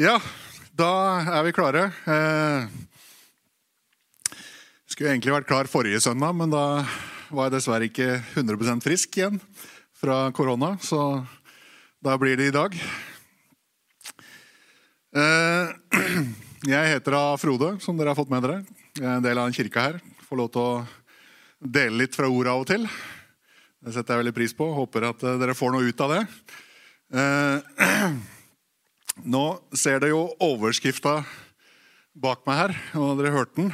Ja, da er vi klare. Eh, skulle egentlig vært klar forrige søndag, men da var jeg dessverre ikke 100% frisk igjen fra korona. Så da blir det i dag. Eh, jeg heter da Frode, som dere har fått med dere. Jeg er en del av en kirke her. Får lov til å dele litt fra ordet av og til. Det setter jeg veldig pris på. Håper at dere får noe ut av det. Eh, nå ser dere jo overskrifta bak meg her, og dere hørte den.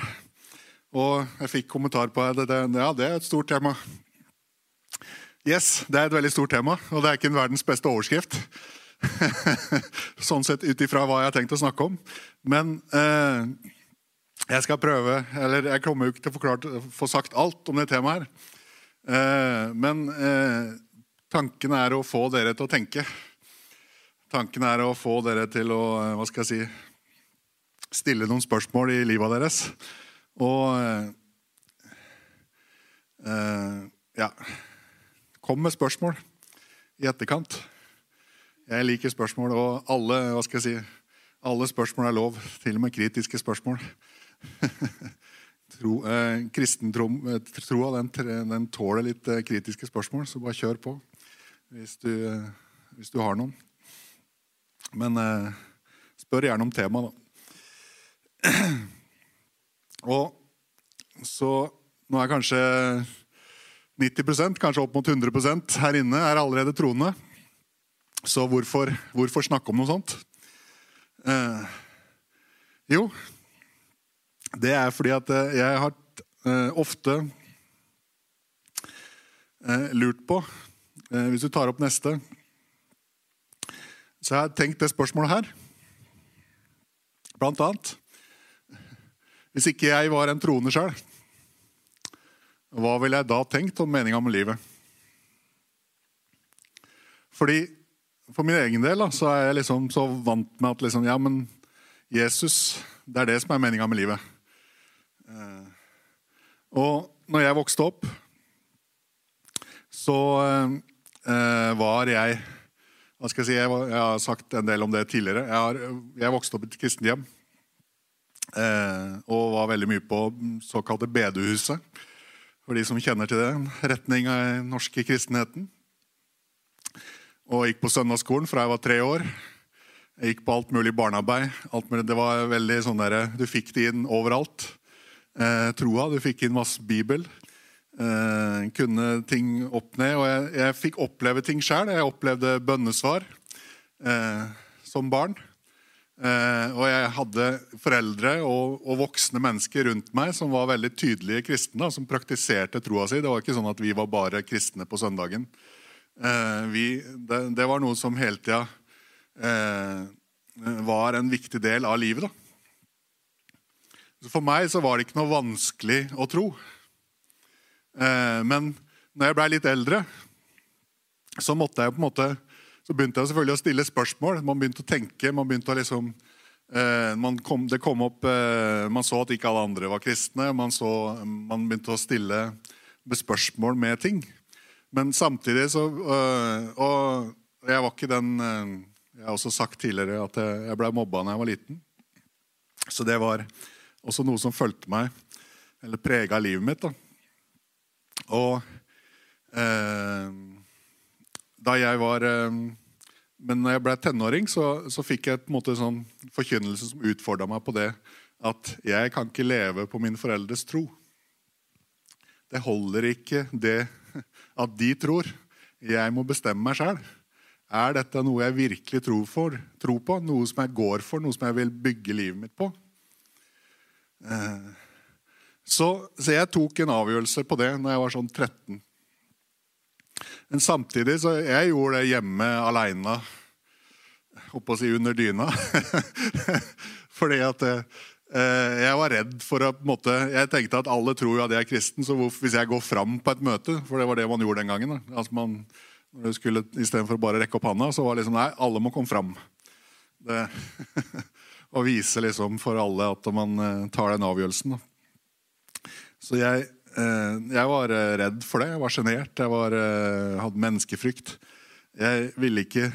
Og jeg fikk kommentar på det. Ja, det er et stort tema. Yes, det er et veldig stort tema, og det er ikke en verdens beste overskrift. sånn sett ut ifra hva jeg har tenkt å snakke om. Men eh, jeg skal prøve Eller jeg kommer jo ikke til å forklart, få sagt alt om det temaet her. Eh, men eh, tanken er å få dere til å tenke. Tanken er å få dere til å eh, hva skal jeg si, stille noen spørsmål i livet deres. Og eh, ja Kom med spørsmål i etterkant. Jeg liker spørsmål, og alle, hva skal jeg si, alle spørsmål er lov. Til og med kritiske spørsmål. Tro, eh, Kristentroa den, den, tåler litt eh, kritiske spørsmål, så bare kjør på hvis du, eh, hvis du har noen. Men eh, spør gjerne om temaet, da. Og så nå er kanskje 90% kanskje opp mot 100% her inne er allerede troende. Så hvorfor, hvorfor snakke om noe sånt? Eh, jo, det er fordi at eh, jeg har eh, ofte eh, lurt på Hvis du tar opp neste Så jeg har tenkt det spørsmålet her. Blant annet hvis ikke jeg var en troende sjøl, hva ville jeg da tenkt om meninga med livet? Fordi For min egen del da, så er jeg liksom så vant med at liksom, ja, men Jesus, det er det som er meninga med livet. Eh, og når jeg vokste opp, så eh, var jeg hva skal Jeg si, jeg, jeg, har sagt en del om det tidligere. Jeg, har, jeg vokste opp i et kristent hjem. Eh, og var veldig mye på såkalte bedehuset. For de som kjenner til det. Retning av den norske kristenheten. Og gikk på søndagsskolen fra jeg var tre år. Jeg gikk på alt mulig barnearbeid. Alt mulig. Det var veldig sånn der, Du fikk det inn overalt. Eh, troa. Du fikk inn masse Bibel. Eh, kunne ting opp ned. Og jeg, jeg fikk oppleve ting sjøl. Jeg opplevde bønnesvar eh, som barn. Eh, og jeg hadde foreldre og, og, voksne mennesker rundt meg som var veldig tydelige kristne, som praktiserte troa si. Det var ikke sånn at vi var bare kristne på søndagen. Eh, vi, det, det, var noe som hele tida eh, var en viktig del av livet. Da. For meg så var det ikke noe vanskelig å tro. Eh, men når jeg blei litt eldre, så måte så begynte jeg selvfølgelig å stille spørsmål. Man begynte å tenke. Man begynte å liksom eh, man kom, kom opp, eh, man så at ikke alle andre var kristne. Man, så, man begynte å stille spørsmål med ting. Men samtidig så Og jeg var ikke den Jeg har også sagt tidligere at jeg, blei ble mobba da jeg var liten. Så det var også noe som fulgte meg, eller prega livet mitt. da. Og eh, da jeg var eh, Men når jeg ble tenåring, så, så fikk jeg på en måte sånn forkynnelse som utfordra meg på det at jeg kan ikke leve på min foreldres tro. Det holder ikke det at de tror. Jeg må bestemme meg sjøl. Er dette noe jeg virkelig tror, for, tror, på? Noe som jeg går for? Noe som jeg vil bygge livet mitt på? Eh, så, så jeg tok en avgjørelse på det når jeg var sånn 13. Men samtidig så jeg gjorde det hjemme aleine. Holdt å si under dyna. Fordi at eh, jeg var redd for å på en måte, Jeg tenkte at alle tror jo at jeg er kristen, så hvis jeg går fram på et møte For det var det man gjorde den gangen. Da. Altså man, når du skulle, Istedenfor bare rekke opp handa, så var det liksom Nei, alle må komme fram. Det, og vise liksom for alle at man eh, tar den avgjørelsen. Da. Så jeg Eh, jeg var eh, redd for det. Jeg var sjenert. Jeg var, eh, hadde menneskefrykt. Jeg ville ikke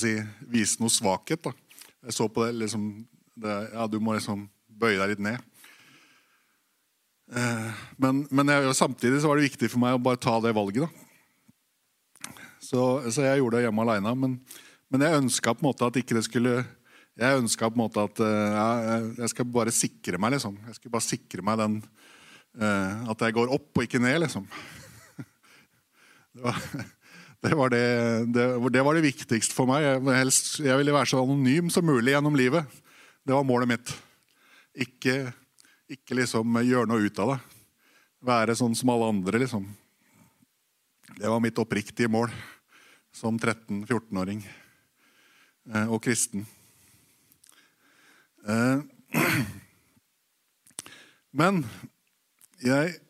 si, vise noe svakhet. da. Jeg så på det liksom det, Ja, du må liksom bøye deg litt ned. Men, men jeg, samtidig var det viktig for meg å bare ta det valget. Så, så jeg gjorde det hjemme aleine. Men, men jeg ønska at ikke det skulle Jeg ønska på en måte at eh, ja, jeg skal bare sikre meg, liksom. Jeg skulle bare sikre meg den uh, At jeg går opp og ikke ned, liksom. Det var, det var det, det, var det, viktigste for meg. Jeg, helst, jeg ville være så anonym som mulig gjennom livet. Det var målet mitt. Ikke ikke liksom gjøre noe ut av det. Være sånn som alle andre, liksom. Det var mitt oppriktige mål som 13-14-åring eh, og kristen. Eh, men jeg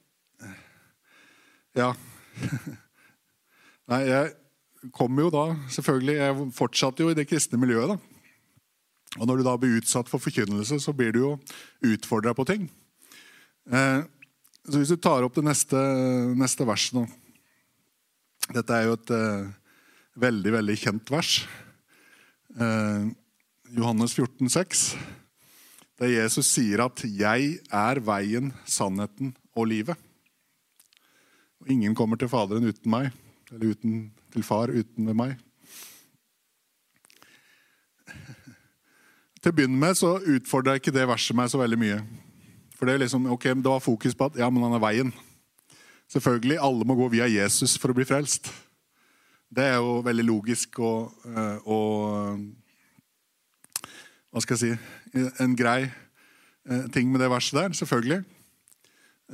Ja. Nei, jeg kom jo da selvfølgelig Jeg fortsatte jo i det kristne miljøet. da. Og Når du da blir utsatt for forkynnelse, så blir du jo utfordra på ting. Eh, så Hvis du tar opp det neste, neste verset nå Dette er jo et eh, veldig, veldig kjent vers. Johannes 14, 14,6. Der Jesus sier at 'jeg er veien, sannheten og livet'. Ingen kommer til Faderen uten meg, eller uten, til Far uten meg. Til å begynne med så utfordra ikke det verset meg så veldig mye. For det, liksom, ok, det var fokus på at ja, men han er veien. Selvfølgelig, alle må gå via Jesus for å bli frelst. Det er jo veldig logisk og, eh, og Hva skal jeg si En grei eh, ting med det verset der, selvfølgelig.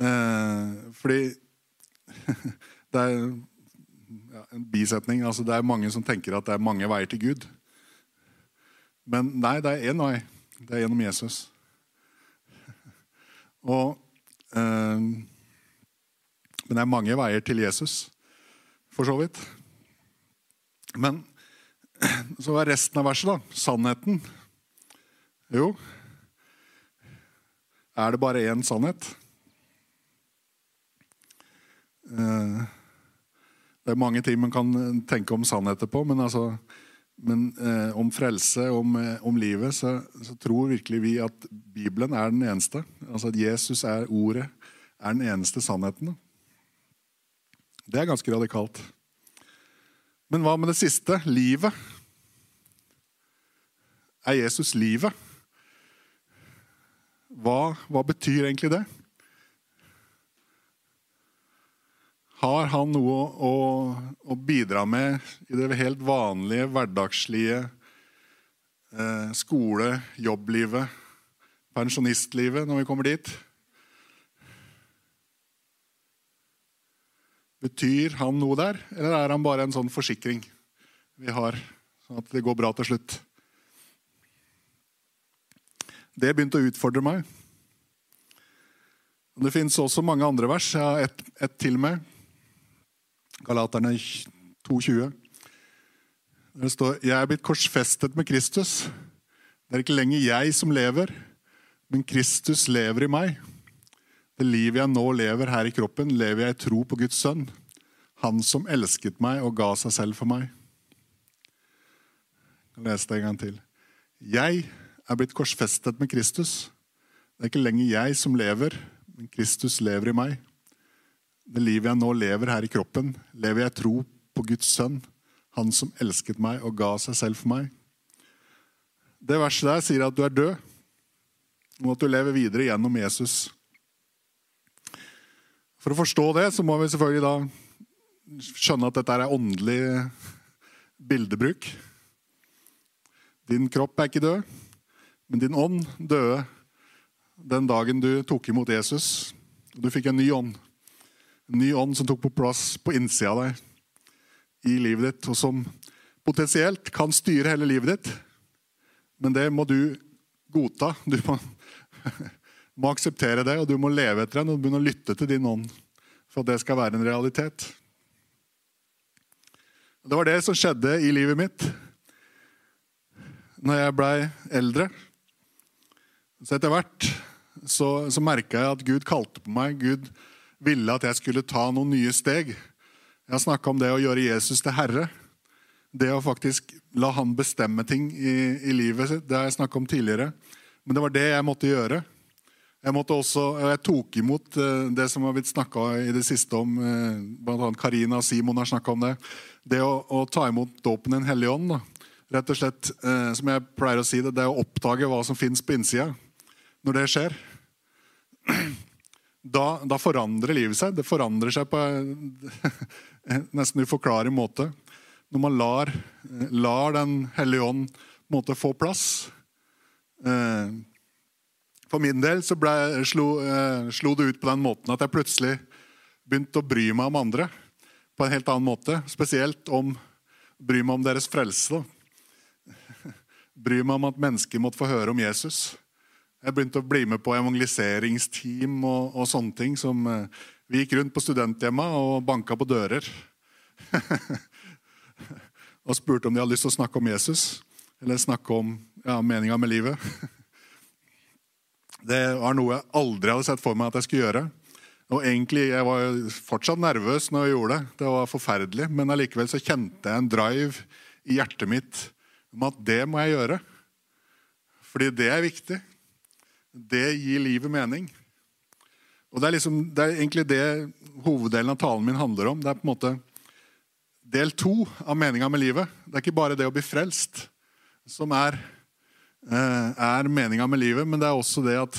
Eh, fordi det er ja, en bisetning. altså Det er mange som tenker at det er mange veier til Gud. Men nei, det er én vei. Det er gjennom Jesus. Og eh, Men det er mange veier til Jesus, for så vidt. Men så er resten av verset, da. Sannheten. Jo Er det bare én sannhet? Eh, det er mange ting man kan tenke om sannheter på, men altså men eh, om frelse, om, eh, om livet, så, så, tror virkelig vi at Bibelen er den eneste. Altså at Jesus er ordet, er den eneste sannheten. Det er ganske radikalt. Men hva med det siste? Livet. Er Jesus livet? Hva, hva betyr egentlig det? Har han noe å, å, bidra med i det helt vanlige, hverdagslige eh, skole-, jobblivet, pensjonistlivet når vi kommer dit? Betyr han noe der, eller er han bare en sånn forsikring vi har, sånn at det går bra til slutt? Det begynte å utfordre meg. Det fins også mange andre vers. Jeg har ett et til med. Galaterne 2,20. Det står Jeg er blitt korsfestet med Kristus. Det er ikke lenger jeg som lever, men Kristus lever i meg. Det livet jeg nå lever her i kroppen, lever jeg i tro på Guds sønn. Han som elsket meg og ga seg selv for meg. Jeg kan lese det en gang til. Jeg er blitt korsfestet med Kristus. Det er ikke lenger jeg som lever, men Kristus lever i meg. Det livet jeg nå lever her i kroppen, lever jeg tro på Guds sønn, han som elsket meg og ga seg selv for meg. Det verset der sier at du er død, og at du lever videre gjennom Jesus. For å forstå det så må vi selvfølgelig da skjønne at dette er åndelig bildebruk. Din kropp er ikke død, men din ånd døde den dagen du tok imot Jesus. Du fikk en ny ånd En ny ånd som tok på plass på innsida av deg i livet ditt, og som potensielt kan styre hele livet ditt. Men det må du godta. Du må, må akseptere det, og du må leve etter den og begynne å lytte til din ånd for at det skal være en realitet. Det var det som skjedde i livet mitt når jeg blei eldre. Så etter hvert så, så merka jeg at Gud kalte på meg. Gud ville at jeg skulle ta noen nye steg. Jeg har snakka om det å gjøre Jesus til herre. Det å faktisk la han bestemme ting i, i livet. Det har jeg snakka om tidligere. Men det var det jeg måtte gjøre. Jeg, måtte også, jeg tok imot eh, det som har blitt snakka i det siste om. Eh, blant annet Karina og Simon har snakka om det. Det å, å, ta imot dåpen Den hellige ånd. Da. Rett og slett, eh, som jeg pleier å si det, det å oppdage hva som fins på innsida. Når det skjer, da, da, forandrer livet seg. Det forandrer seg på en nesten uforklarlig måte. Når man lar, lar Den hellige ånd måte, få plass. Eh, for min del så ble, slo, eh, slo, det ut på den måten at jeg plutselig begynte å bry meg om andre på en helt annen måte. Spesielt om bry meg om deres frelse. Bry meg om at mennesker måtte få høre om Jesus. Jeg begynte å bli med på evangeliseringsteam og, og sånne ting. som eh, Vi gikk rundt på studenthjemma og banka på dører. og spurte om de hadde lyst til å snakke om Jesus. Eller snakke om ja, meninga med livet. Det var noe jeg aldri hadde sett for meg at jeg skulle gjøre. Og egentlig, Jeg var fortsatt nervøs når jeg gjorde det. Det var forferdelig. Men allikevel så kjente jeg en drive i hjertet mitt om at det må jeg gjøre. Fordi det er viktig. Det gir livet mening. Og Det er, liksom, det er egentlig det hoveddelen av talen min handler om. Det er på en måte del to av meninga med livet. Det er ikke bare det å bli frelst som er Eh, er meninga med livet, men det er også det at,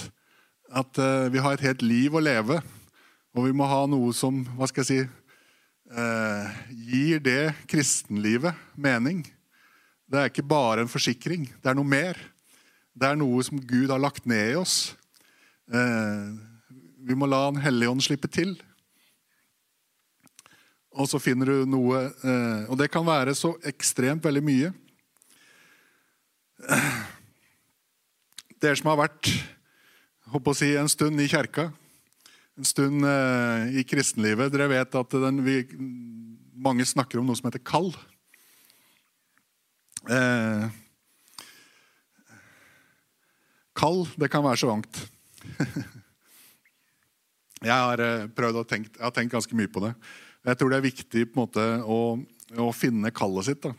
at, eh, vi har et helt liv å leve. Og vi må ha noe som hva skal jeg si, eh, gir det kristenlivet mening. Det er ikke bare en forsikring. Det er noe mer. Det er noe som Gud har lagt ned i oss. vi må la Den hellige ånd slippe til. Og så finner du noe Og det kan være så ekstremt veldig mye. Dere som har vært å si, en stund i kjerka, en stund eh, i kristenlivet, dere vet at den, vi, mange snakker om noe som heter kall. Eh, kall, det kan være så vangt. jeg har eh, prøvd å tenke, jeg har tenkt ganske mye på det. Jeg tror det er viktig på en måte, å, å finne kallet sitt. da.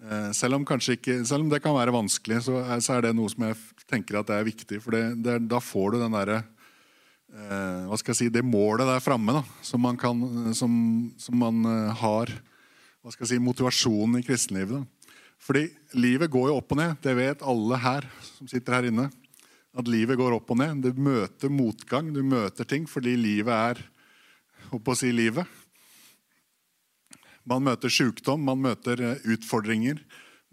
Eh, selv om, ikke, selv om, det kan være vanskelig, så er, så er, det noe som jeg tenker at er viktig. For det, det, da får du den der, eh, Hva skal jeg si Det målet der framme som som, som man eh, har hva skal jeg si, motivasjonen i kristenlivet. Fordi livet går jo opp og ned. Det vet alle her som sitter her inne. At livet går opp og ned. Du møter motgang, du møter ting fordi livet er å si livet. Man møter sykdom, man møter eh, utfordringer.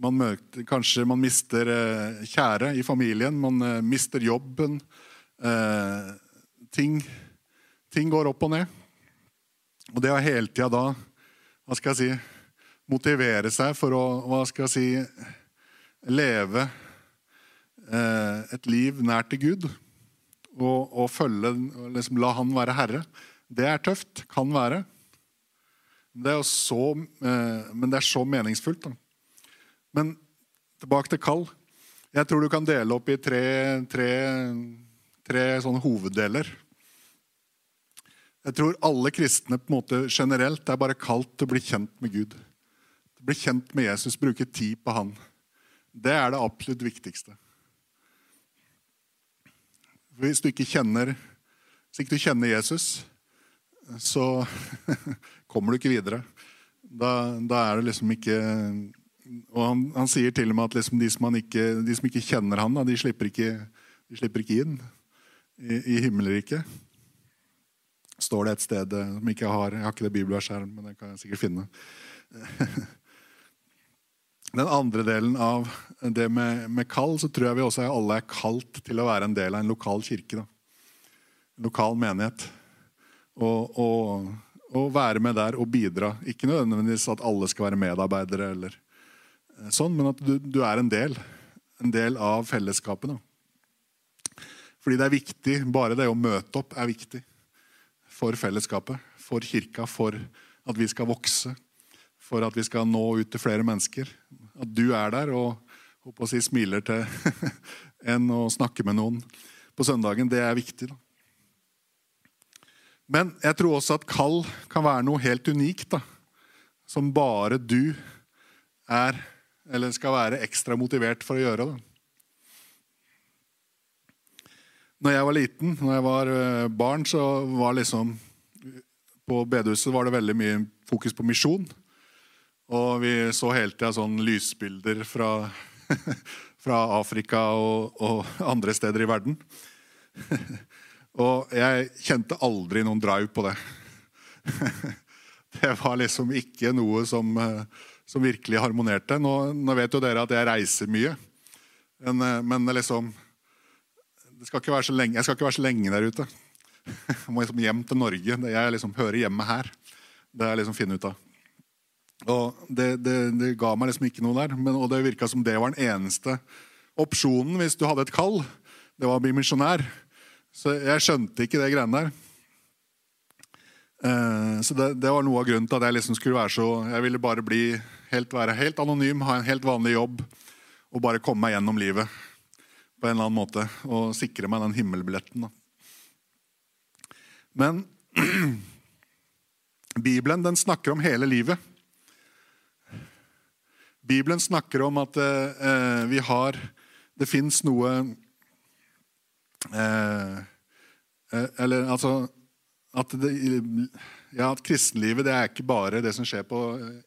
Man møter, kanskje man mister eh, kjære i familien, man eh, mister jobben. Eh, ting, ting, går opp og ned. Og det å hele tida da hva skal jeg si, motivere seg for å hva skal jeg si, leve eh, et liv nær til Gud og, og følge, liksom, la Han være herre, det er tøft. Kan være. Det er så, eh, men det er så meningsfullt. Da. Men tilbake til kall. Jeg tror du kan dele opp i tre, tre, tre sånne hoveddeler. Jeg tror alle kristne på en måte generelt er bare kalt til å bli kjent med Gud. Bli kjent med Jesus, bruke tid på han. Det er det absolutt viktigste. Hvis du ikke kjenner, hvis ikke du kjenner Jesus, så kommer du ikke videre. Da, da, er det liksom ikke Og han, han sier til og med at liksom de, som ikke, de, som ikke, kjenner han, de, slipper ikke, de, slipper ikke, inn i, i himmelriket. Står det et sted eh, som ikke har Jeg har ikke det bibelverset her, men det kan jeg sikkert finne. Den andre delen av det med, med, kall, så tror jeg vi også alle er kalt til å være en del av en lokal kirke. Da. Lokal menighet. Og, og, og, være med der og bidra. Ikke nødvendigvis at alle skal være medarbeidere, eller eh, sånn, men at du, du er en del. En del av fellesskapet. Da. Fordi det er viktig. Bare det å møte opp er viktig for fellesskapet, for kirka, for at vi skal vokse, for at vi skal nå ut til flere mennesker. At du er der og håper å si, smiler til en og snakker med noen på søndagen, det er viktig. da. Men jeg tror også at kall kan være noe helt unikt. da. Som bare du er, eller skal være ekstra motivert for å gjøre da. Når jeg var liten, når jeg var eh, barn, så var liksom På bedehuset var det veldig mye fokus på misjon. Og vi så hele tida sånn lysbilder fra, fra Afrika og, og, andre steder i verden. og jeg kjente aldri noen drive på det. det var liksom ikke noe som, som virkelig harmonerte. Nå, nå, vet jo dere at jeg reiser mye. Men, men liksom skal lenge, Jeg skal ikke være så lenge der ute. Jeg må liksom hjem til Norge. Jeg liksom hører hjemme her. Det har jeg liksom funnet ut av. Og det, det, det, ga meg liksom ikke noe der. Men, og det virka som det var den eneste opsjonen hvis du hadde et kall. Det var å bli misjonær. Så jeg skjønte ikke det greiene der. Eh, så det, det, var noe av grunnen til at jeg liksom skulle være så Jeg ville bare bli helt, være helt anonym, ha en helt vanlig jobb og bare komme meg gjennom livet på en eller annen måte og sikre meg den himmelbilletten. Da. Men Bibelen den snakker om hele livet. Bibelen snakker om at eh, vi har Det fins noe eh, eh, Eller altså at, det, ja, at kristenlivet det er ikke bare det som skjer på,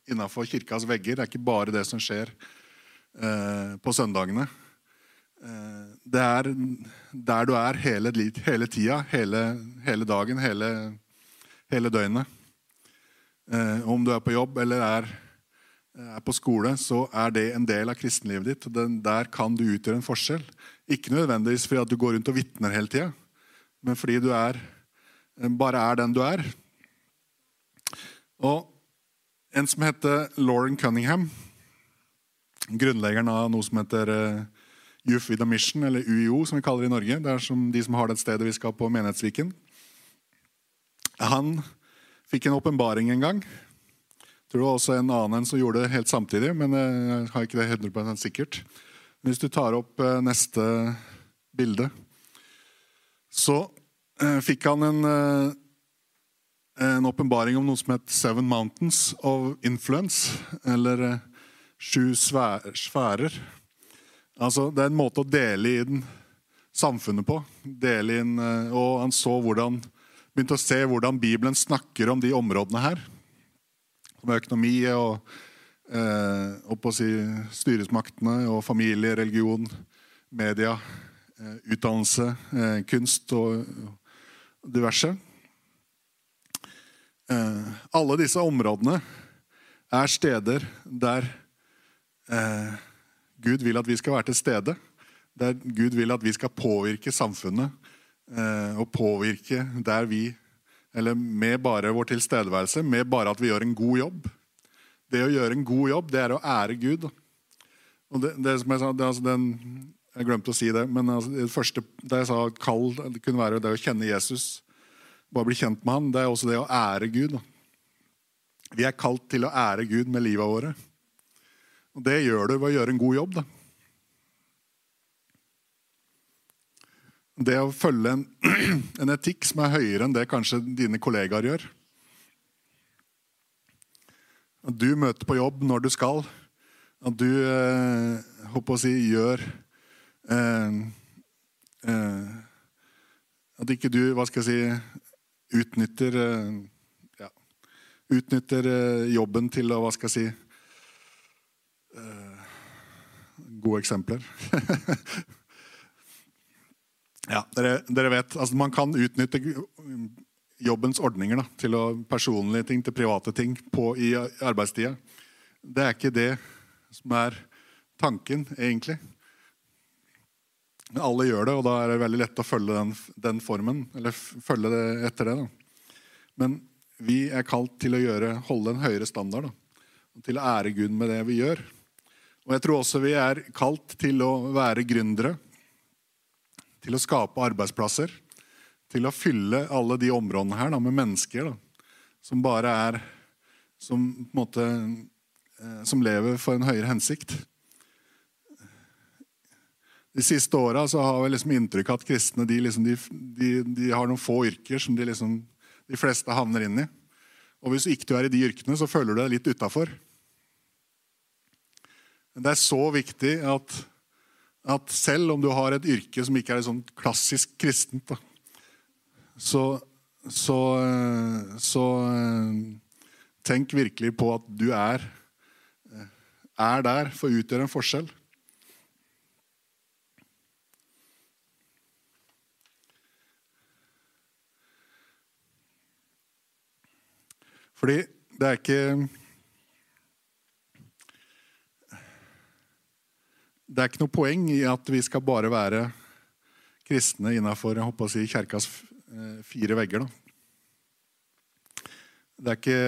innenfor kirkas vegger. Det er ikke bare det som skjer eh, på søndagene. Eh, det er der du er hele, hele tida, hele, hele, dagen, hele, hele døgnet. Eh, om du er på jobb eller er, er, på skole, så er det en del av kristenlivet ditt. Den, der kan du utgjøre en forskjell. Ikke nødvendigvis fordi at du går rundt og vitner hele tida, men fordi du er, bare er den du er. Og en som heter Lauren Cunningham, grunnleggeren av noe som heter Youth with a Mission, eller UiO, som vi kaller det i Norge. Det er som de som har det stedet vi skal på Menighetsviken. Han fikk en åpenbaring en gang. Tror det var også en annen som gjorde det helt samtidig, men jeg har ikke det 100 sikkert. Hvis du tar opp eh, neste bilde, så eh, fikk han en, eh, en åpenbaring om noe som het Seven Mountains of Influence, eller Sju sfærer. Altså, det er en måte å dele inn samfunnet på. Dele inn, og han så hvordan begynte å se hvordan Bibelen snakker om de områdene her. Som økonomi og, eh, si, styresmaktene og familie, religion, media, eh, utdannelse, eh, kunst og, og diverse. Eh, alle disse områdene er steder der eh, Gud vil at vi skal være til stede. Der Gud vil at vi skal påvirke samfunnet Eh, å påvirke der vi Eller med bare vår tilstedeværelse, med bare at vi gjør en god jobb. Det å gjøre en god jobb, det er å ære Gud. Og det, det som jeg sa, det, altså den, jeg glemte å si det, men altså det første da jeg sa kall, det kunne være det å kjenne Jesus. Bare bli kjent med han. Det er også det å ære Gud. Vi er kalt til å ære Gud med livet våre. Og Det gjør du ved å gjøre en god jobb. da. Det å følge en, en, etikk som er høyere enn det kanskje dine kollegaer gjør. At du møter på jobb når du skal. At du eh, håper å si, gjør eh, eh, At ikke du hva skal jeg si, utnytter eh, ja, Utnytter eh, jobben til å hva skal jeg si eh, Gode eksempler. Ja, dere, dere vet, altså Man kan utnytte jobbens ordninger da, til å, personlige ting til private ting på, i arbeidstida. Det er ikke det som er tanken, egentlig. Men alle gjør det, og da er det veldig lett å følge den, den formen. Eller følge det etter det. Da. Men vi er kalt til å gjøre, holde en høyere standard. Da, og til å ære Gud med det vi gjør. Og jeg tror også vi er kalt til å være gründere til å skape arbeidsplasser, til å fylle alle de områdene her da, med mennesker da, som bare er som, måte, eh, som lever for en høyere hensikt. De siste åra har vi liksom inntrykk av at kristne de, liksom, de, de, de, har noen få yrker som de, liksom, de fleste havner inn i. Og hvis ikke du er i de yrkene, så føler du deg litt utafor. Det er så viktig at, at selv om du har et yrke som ikke er sånn klassisk kristent, da, så, så, så tenk virkelig på at du er, er der for å utgjøre en forskjell. Fordi det er ikke Det er ikke noe poeng i at vi skal bare være kristne innafor si, kjerkas eh, fire vegger. Da. Det er ikke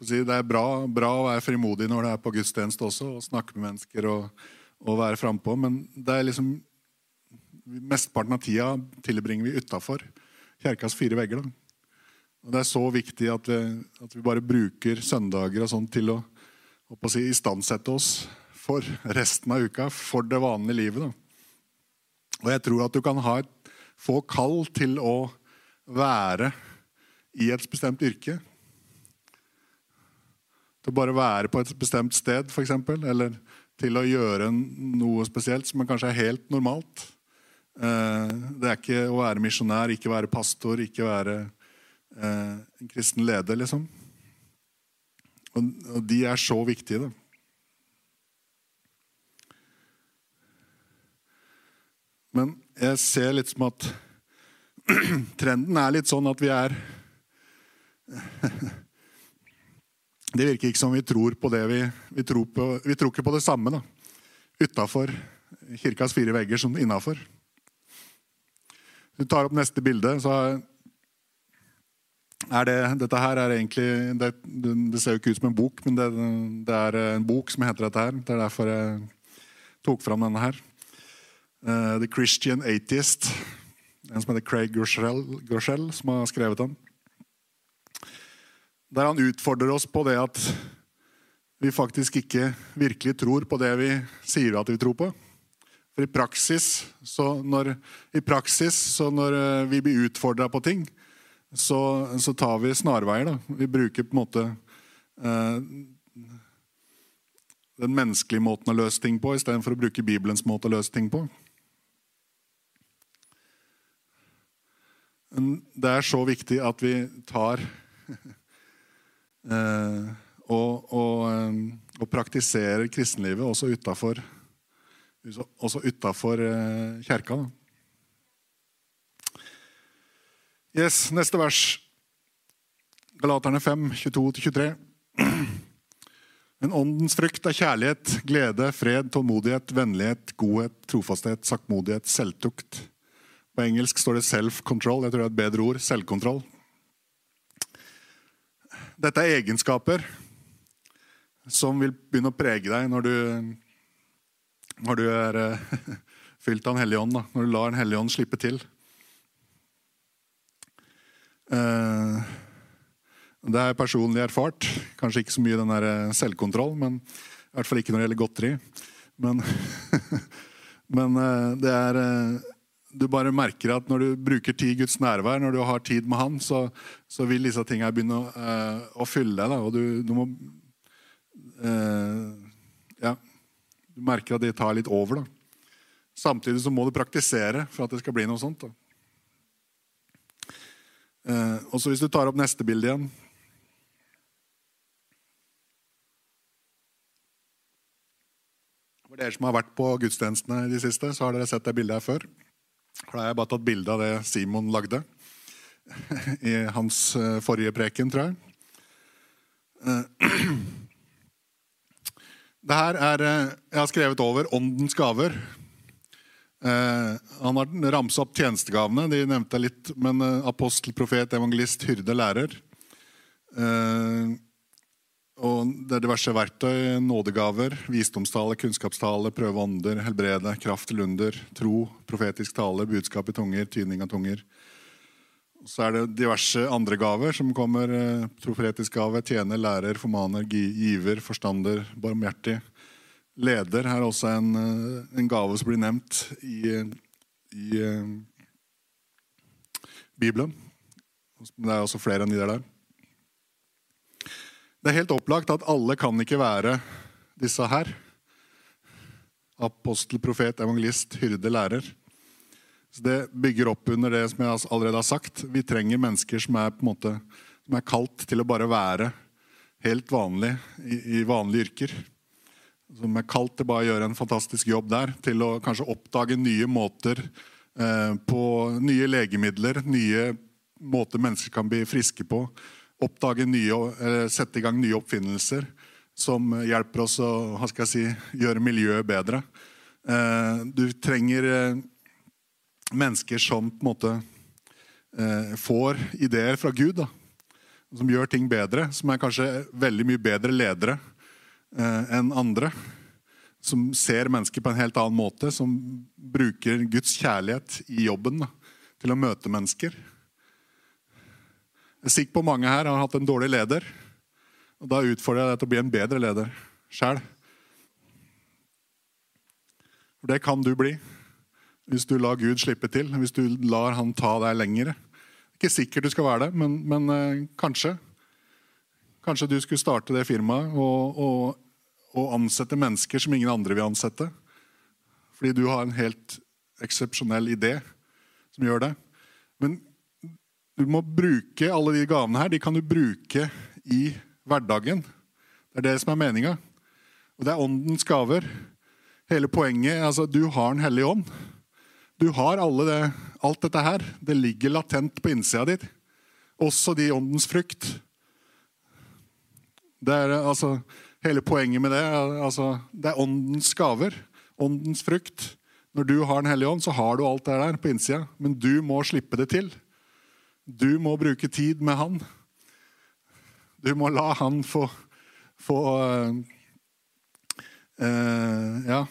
Det er bra, bra, å være frimodig når det er på gudstjeneste også, og snakke med mennesker og, og være frampå, men det er liksom mesteparten av tida tilbringer vi utafor kjerkas fire vegger. Da. Og Det er så viktig at vi, at vi bare bruker søndager og sånn til å, å si, istandsette oss for resten av uka, for det vanlige livet. Da. Og jeg tror at du kan et, få kall til å være i et bestemt yrke. Til å bare være på et bestemt sted, f.eks. Eller til å gjøre noe spesielt som kanskje er helt normalt. Eh, det er ikke å være misjonær, ikke være pastor, ikke være Eh, en kristen leder, liksom. Og, de er så viktige, da. Men jeg ser litt som at trenden er litt sånn at vi er Det virker ikke som vi tror på det vi, vi tror på. Vi tror ikke på det samme da, utafor kirkas fire vegger som innafor. Hvis du tar opp neste bilde, så har er det, dette her er egentlig det, det, ser jo ikke ut som en bok, men det, det, er en bok som heter dette her. Det er derfor jeg tok fram denne her. Uh, The Christian Atheist. En som heter Craig Groschel, som har skrevet den. Der han utfordrer oss på det at vi faktisk ikke virkelig tror på det vi sier at vi tror på. For i praksis, så når, i praksis, så når eh, vi blir utfordra på ting, så, så, tar vi snarveier. Da. Vi bruker på en måte eh, den menneskelige måten å løse ting på istedenfor å bruke Bibelens måte å løse ting på. Det er så viktig at vi tar eh, og, og, eh, og, praktiserer kristenlivet også utafor også utafor eh, kjerka. Da. Yes, Neste vers. Galaterne 5, 22-23. Men åndens frukt er kjærlighet, glede, fred, tålmodighet, vennlighet, godhet, trofasthet, saktmodighet, selvtukt. På engelsk står det 'self-control'. Jeg tror det er et bedre ord. Selvkontroll. Dette er egenskaper som vil begynne å prege deg når du, når du er uh, fylt av Den hellige ånd. Når du lar Den hellige ånd slippe til. Eh, det er personlig erfart. Kanskje ikke så mye den der eh, selvkontroll, men i hvert fall ikke når det gjelder godteri. Men, men eh, det er Du bare merker at når du bruker tid i Guds nærvær, når du har tid med Han, så, så vil disse tingene begynne å, å fylle deg. Og du, du må Ja. Du merker at de tar litt over. Da. Samtidig så må du praktisere for at det skal bli noe sånt. Da. Eh, og så Hvis du tar opp neste bilde igjen For dere som har vært på gudstjenestene i de siste, så har dere sett det bildet her før. For Da har jeg bare tatt bilde av det Simon lagde i hans eh, forrige preken, tror jeg. Eh, det her er Jeg har skrevet over åndens gaver. Eh, han har ramsa opp tjenestegavene. De nevnte jeg litt. Men eh, apostel, profet, evangelist, hyrde, lærer. Eh, og det er diverse verktøy, nådegaver, visdomstale, kunnskapstale, prøve ånder, helbrede, kraft til under, tro, profetisk tale, budskap i tunger, tydning av tunger. Så er det diverse andre gaver som kommer. Profetisk gave, tjener, lærer, formaner, giver, forstander, barmhjertig leder er også en, eh, en, gave som blir nevnt i, i uh, Bibelen. Det er også flere enn de der. Det er helt opplagt at alle kan ikke være disse her. Apostel, profet, evangelist, hyrde, lærer. Så Det bygger opp under det som jeg allerede har sagt. Vi trenger mennesker som er, på en måte, som er kalt til å bare være helt vanlig i, i vanlige yrker. Som er kalt til bare å gjøre en fantastisk jobb der. Til å kanskje oppdage nye måter eh, på nye legemidler, nye måter mennesker kan bli friske på. Oppdage nye, eh, sette i gang nye oppfinnelser som hjelper oss å si, gjøre miljøet bedre. Eh, du trenger mennesker som på en måte får ideer fra Gud. Da, som gjør ting bedre. Som er kanskje veldig mye bedre ledere enn andre. Som ser mennesker på en helt annen måte. Som bruker Guds kjærlighet i jobben da, til å møte mennesker. Jeg er sikker på mange her har hatt en dårlig leder. Og Da utfordrer jeg deg til å bli en bedre leder sjæl. For det kan du bli hvis du lar Gud slippe til, hvis du lar Han ta deg lengre. Ikke sikkert du skal være det, men, men eh, kanskje. Kanskje du skulle starte det firmaet og, og, og, ansette mennesker som ingen andre vil ansette. Fordi du har en helt eksepsjonell idé som gjør det. Men du må bruke alle de gavene her. De kan du bruke i hverdagen. Det er det som er meninga. Og det er åndens gaver. Hele poenget altså Du har Den hellige ånd. Du har det, alt dette her. Det ligger latent på innsida di. Også de åndens frukt. Det er altså Hele poenget med det altså, det er åndens gaver. Åndens frukt. Når du har Den hellige ånd, så har du alt det der på innsida. Men du må slippe det til. Du må bruke tid med Han. Du må la han få, få uh, uh, Ja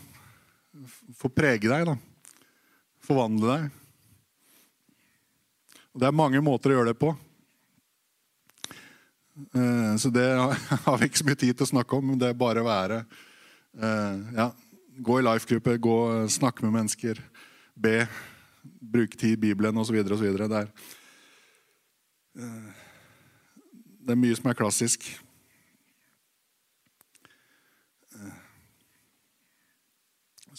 Få prege deg, da. Forvandle deg. Og Det er mange måter å gjøre det på. Uh, så det har vi ikke så mye tid til å snakke om. Det er bare å være ja, Gå i life-gruppe, gå snakke med mennesker, be, bruke tid i Bibelen osv. Det er det er mye som er klassisk.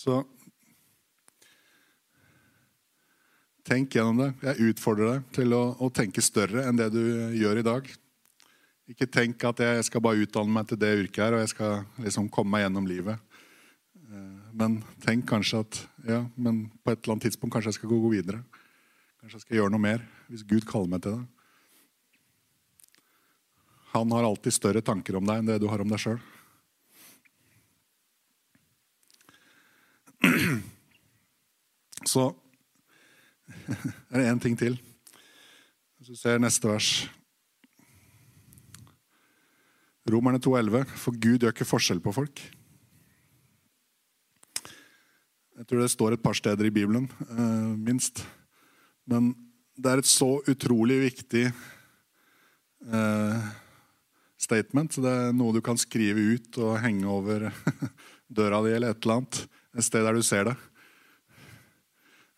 Så tenk gjennom det. Jeg utfordrer deg til å, å, tenke større enn det du gjør i dag. Ikke tenk at jeg skal bare utdanne meg til det yrket her, og jeg skal liksom komme meg gjennom livet. Eh, men tenk kanskje at ja, men på et eller annet tidspunkt kanskje jeg skal gå videre. Kanskje jeg skal gjøre noe mer hvis Gud kaller meg til det. Han har alltid større tanker om deg enn det du har om deg sjøl. Så er det én ting til. Hvis du ser neste vers Romerne 2,11. For Gud gjør ikke forskjell på folk. Jeg tror det står et par steder i Bibelen, eh, minst. Men det er et så utrolig viktig eh, statement. Det er noe du kan skrive ut og henge over døra di eller et eller annet. Et sted der du ser det.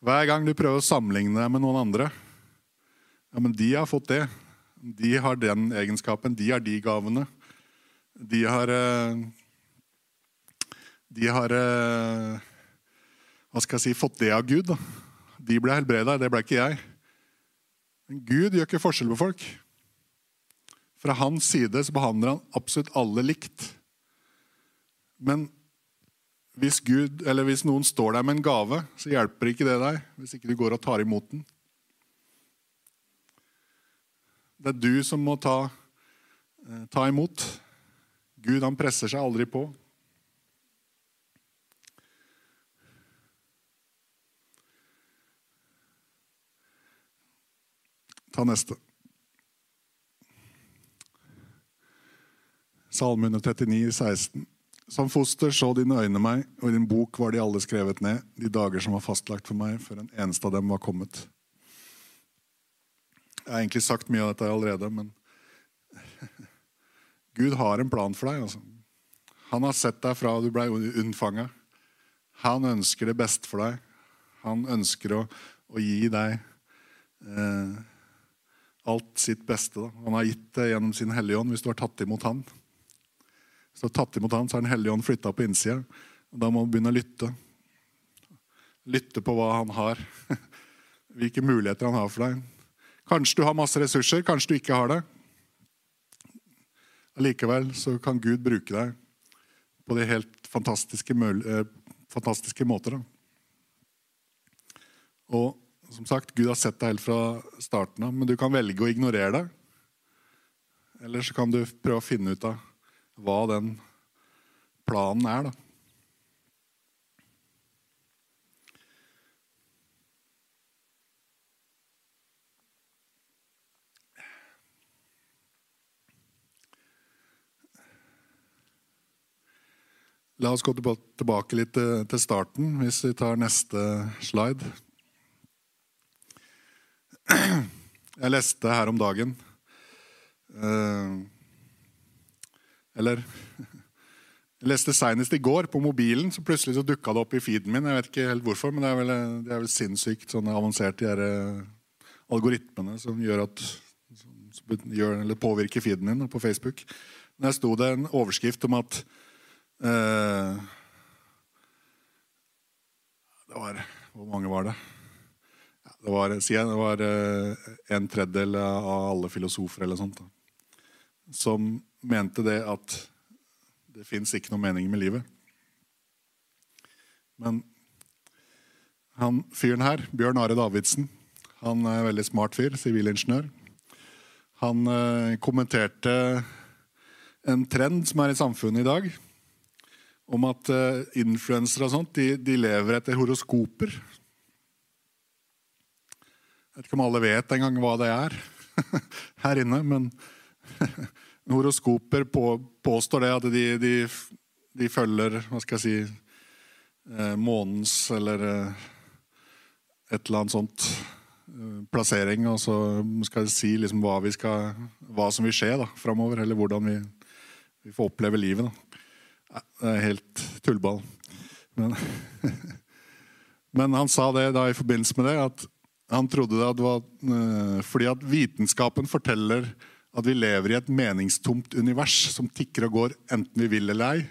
Hver gang du prøver å sammenligne deg med noen andre Ja, men de har fått det. De har den egenskapen. De har de gavene. De har eh, De har eh, Hva skal jeg si Fått det av Gud. Da. De ble helbreda, det ble ikke jeg. Men Gud gjør ikke forskjell på folk. Fra hans side så behandler han absolutt alle likt. Men hvis, Gud, hvis noen står der med en gave, så hjelper ikke det deg hvis ikke du går og tar imot den. Det er du som må ta, eh, ta imot. Gud han presser seg aldri på. Ta neste. Salme 139, 16. Som foster så dine øyne meg, og i din bok var de alle skrevet ned, de dager som var fastlagt for meg, før en eneste av dem var kommet. Jeg har egentlig sagt mye av dette allerede, men Gud har en plan for deg. Altså. Han har sett deg fra du ble unnfanga. Han ønsker det beste for deg. Han ønsker å, å gi deg eh, alt sitt beste. Da. Han har gitt det gjennom sin Hellige Ånd hvis du har tatt imot Han. Hvis du har tatt imot han, så er Den hellige ånd flytta på innsida. Da må du begynne å lytte. Lytte på hva han har. Hvilke muligheter han har for deg. Kanskje du har masse ressurser, kanskje du ikke har det. Allikevel så kan Gud bruke deg på de helt fantastiske, eh, fantastiske måter. Da. Og som sagt, Gud har sett deg helt fra starten av, men du kan velge å ignorere det. Eller så kan du prøve å finne ut av hva den planen er. da. La oss gå tilbake litt til starten, hvis vi tar neste slide. Jeg leste her om dagen eh, Eller Jeg leste senest i går på mobilen, så plutselig så dukka det opp i feeden min. Jeg vet ikke helt hvorfor, men det er vel, det er vel sinnssykt sånn avansert, de her eh, algoritmene som gjør at som gjør, eller påvirker feeden din på Facebook. Der sto det en overskrift om at Eh, det var Hvor mange var det? Det var, det var eh, en tredjedel av alle filosofer eller sånt, som mente det at det fins ikke noe mening med livet. Men han fyren her, Bjørn Are Davidsen, han er en veldig smart fyr, sivilingeniør. Han eh, kommenterte en trend som er i samfunnet i dag om at uh, influensere og sånt, de, de, lever etter horoskoper. Jeg vet ikke om alle vet engang hva det er her inne, men horoskoper på, påstår det at de, de, de, følger hva skal jeg si eh, månens eller eh, et eller annet sånt plassering, og så skal de si liksom hva, skal, hva, som vil skje da, framover, eller hvordan vi, vi får oppleve livet. Da. Det er helt tullball. Men, men, han sa det da i forbindelse med det, at han trodde det var uh, fordi at vitenskapen forteller at vi lever i et meningstomt univers som tikker og går enten vi vil eller ei.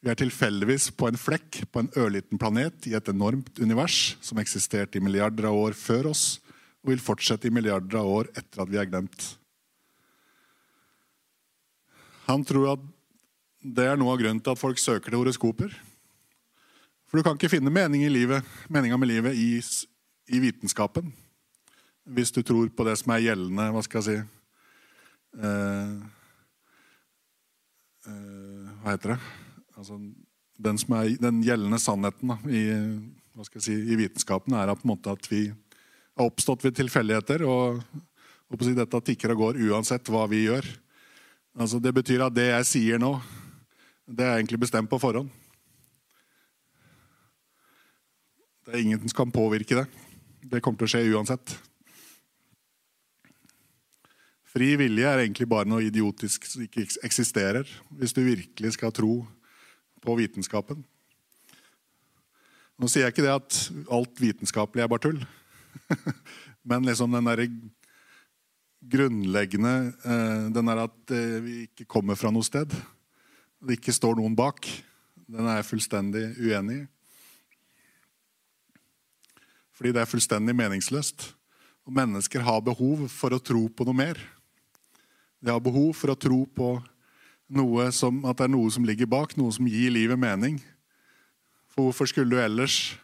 Vi er tilfeldigvis på en flekk på en ørliten planet i et enormt univers som eksisterte i milliarder av år før oss, og vil fortsette i milliarder av år etter at vi er glemt. Han tror at det er noe av grunnen til at folk søker til horoskoper. For du kan ikke finne mening livet, meninga med livet i, i, vitenskapen. Hvis du tror på det som er gjeldende Hva skal jeg si eh, eh, Hva heter det? Altså, den, er, den, gjeldende sannheten da, i, si, i vitenskapen er at, at vi har oppstått ved tilfeldigheter. Og, og si, dette tikker og går uansett hva vi gjør. Altså, det betyr at det jeg sier nå, det er egentlig bestemt på forhånd. Det er ingen som kan påvirke det. Det kommer til å skje uansett. Fri vilje er egentlig bare noe idiotisk som ikke eksisterer, hvis du virkelig skal tro på vitenskapen. Nå sier jeg ikke det at alt vitenskapelig er bare tull. Men liksom den derre grunnleggende eh, Den der at eh, vi ikke kommer fra noe sted det ikke står noen bak, den er jeg fullstendig uenig i. Fordi det er fullstendig meningsløst. Og mennesker har behov for å tro på noe mer. De har behov for å tro på som, at det er noe som ligger bak, noe som gir livet mening. For hvorfor skulle du ellers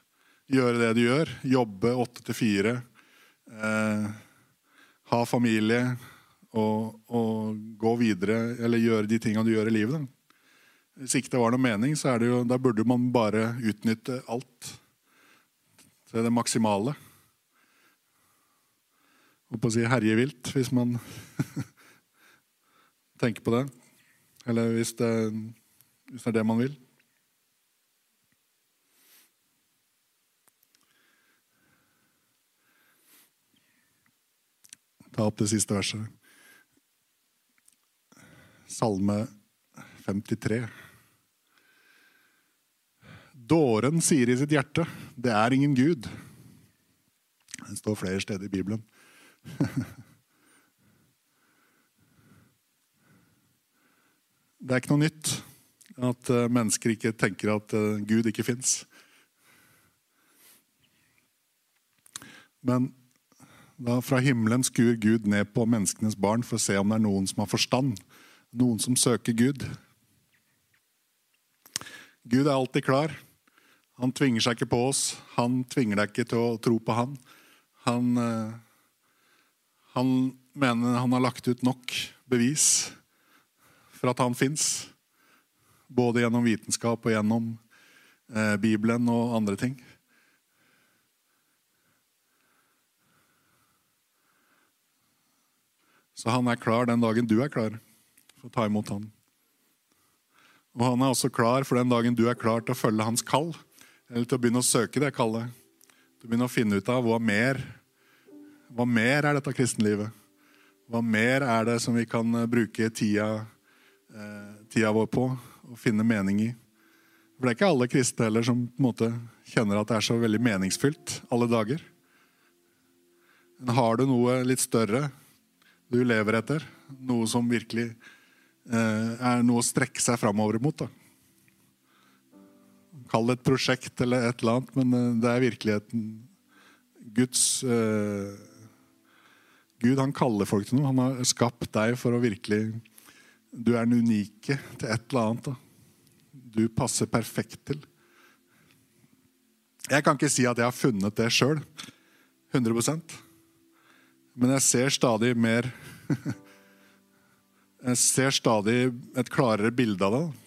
gjøre det du gjør? Jobbe åtte til fire, eh, ha familie og, og, gå videre, eller gjøre de tingene du gjør i livet? Da. Hvis ikke det var noe mening, så er det jo, da burde man bare utnytte alt til det maksimale. Og på å si herje vilt, hvis man tenker på det. Eller hvis det, hvis det er det man vil. Ta opp det siste verset. Salme 53. Dåren sier i sitt hjerte 'det er ingen Gud'. Det står flere steder i Bibelen. Det er ikke noe nytt. At eh, mennesker ikke tenker at eh, Gud ikke fins. Men da fra himmelen skur Gud ned på menneskenes barn for å se om det er noen som har forstand. Noen som søker Gud. Gud er alltid klar. Han tvinger seg ikke på oss. Han tvinger deg ikke til å tro på han. Han, han mener han har lagt ut nok bevis for at han fins. Både gjennom vitenskap og gjennom eh, Bibelen og andre ting. Så han er klar den dagen du er klar for å ta imot han. Og han er også klar for den dagen du er klar til å følge hans kall. Eller til å begynne å søke det kallet. Til å begynne å finne ut av hva mer Hva mer er dette kristenlivet? Hva mer er det som vi kan eh, bruke tida, eh, tida vår på og finne mening i? For det er ikke alle kristne heller som på en måte kjenner at det er så veldig meningsfylt alle dager. Men har du noe litt større du lever etter, noe som virkelig eh, er noe å strekke seg framover mot, da. Kall det et prosjekt eller et eller annet, men eh, det er virkeligheten. Guds uh, Gud han kaller folk til noe. Han har skapt deg for å virkelig Du er den unike til et eller annet. Da. Du passer perfekt til. Jeg kan ikke si at jeg har funnet det sjøl. 100% Men jeg ser stadig mer Jeg ser stadig et klarere bilde av det.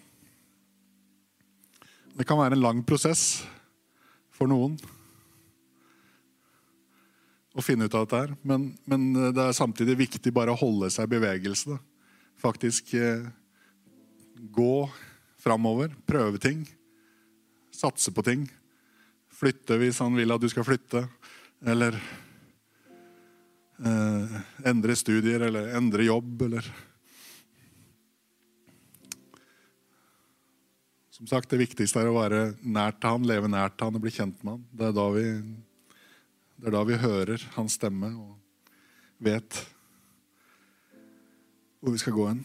Det kan være en lang prosess for noen å finne ut av dette her. Men, men, eh, det er samtidig viktig bare å holde seg i bevegelse. Da. Faktisk eh, gå framover, prøve ting. Satse på ting. Flytte hvis han vil at du skal flytte. Eller eh, endre studier, eller endre jobb, eller Som sagt, Det viktigste er å være nært til han, leve nært til han og bli kjent med han. Det er da vi er da vi hører hans stemme og vet hvor vi skal gå hen.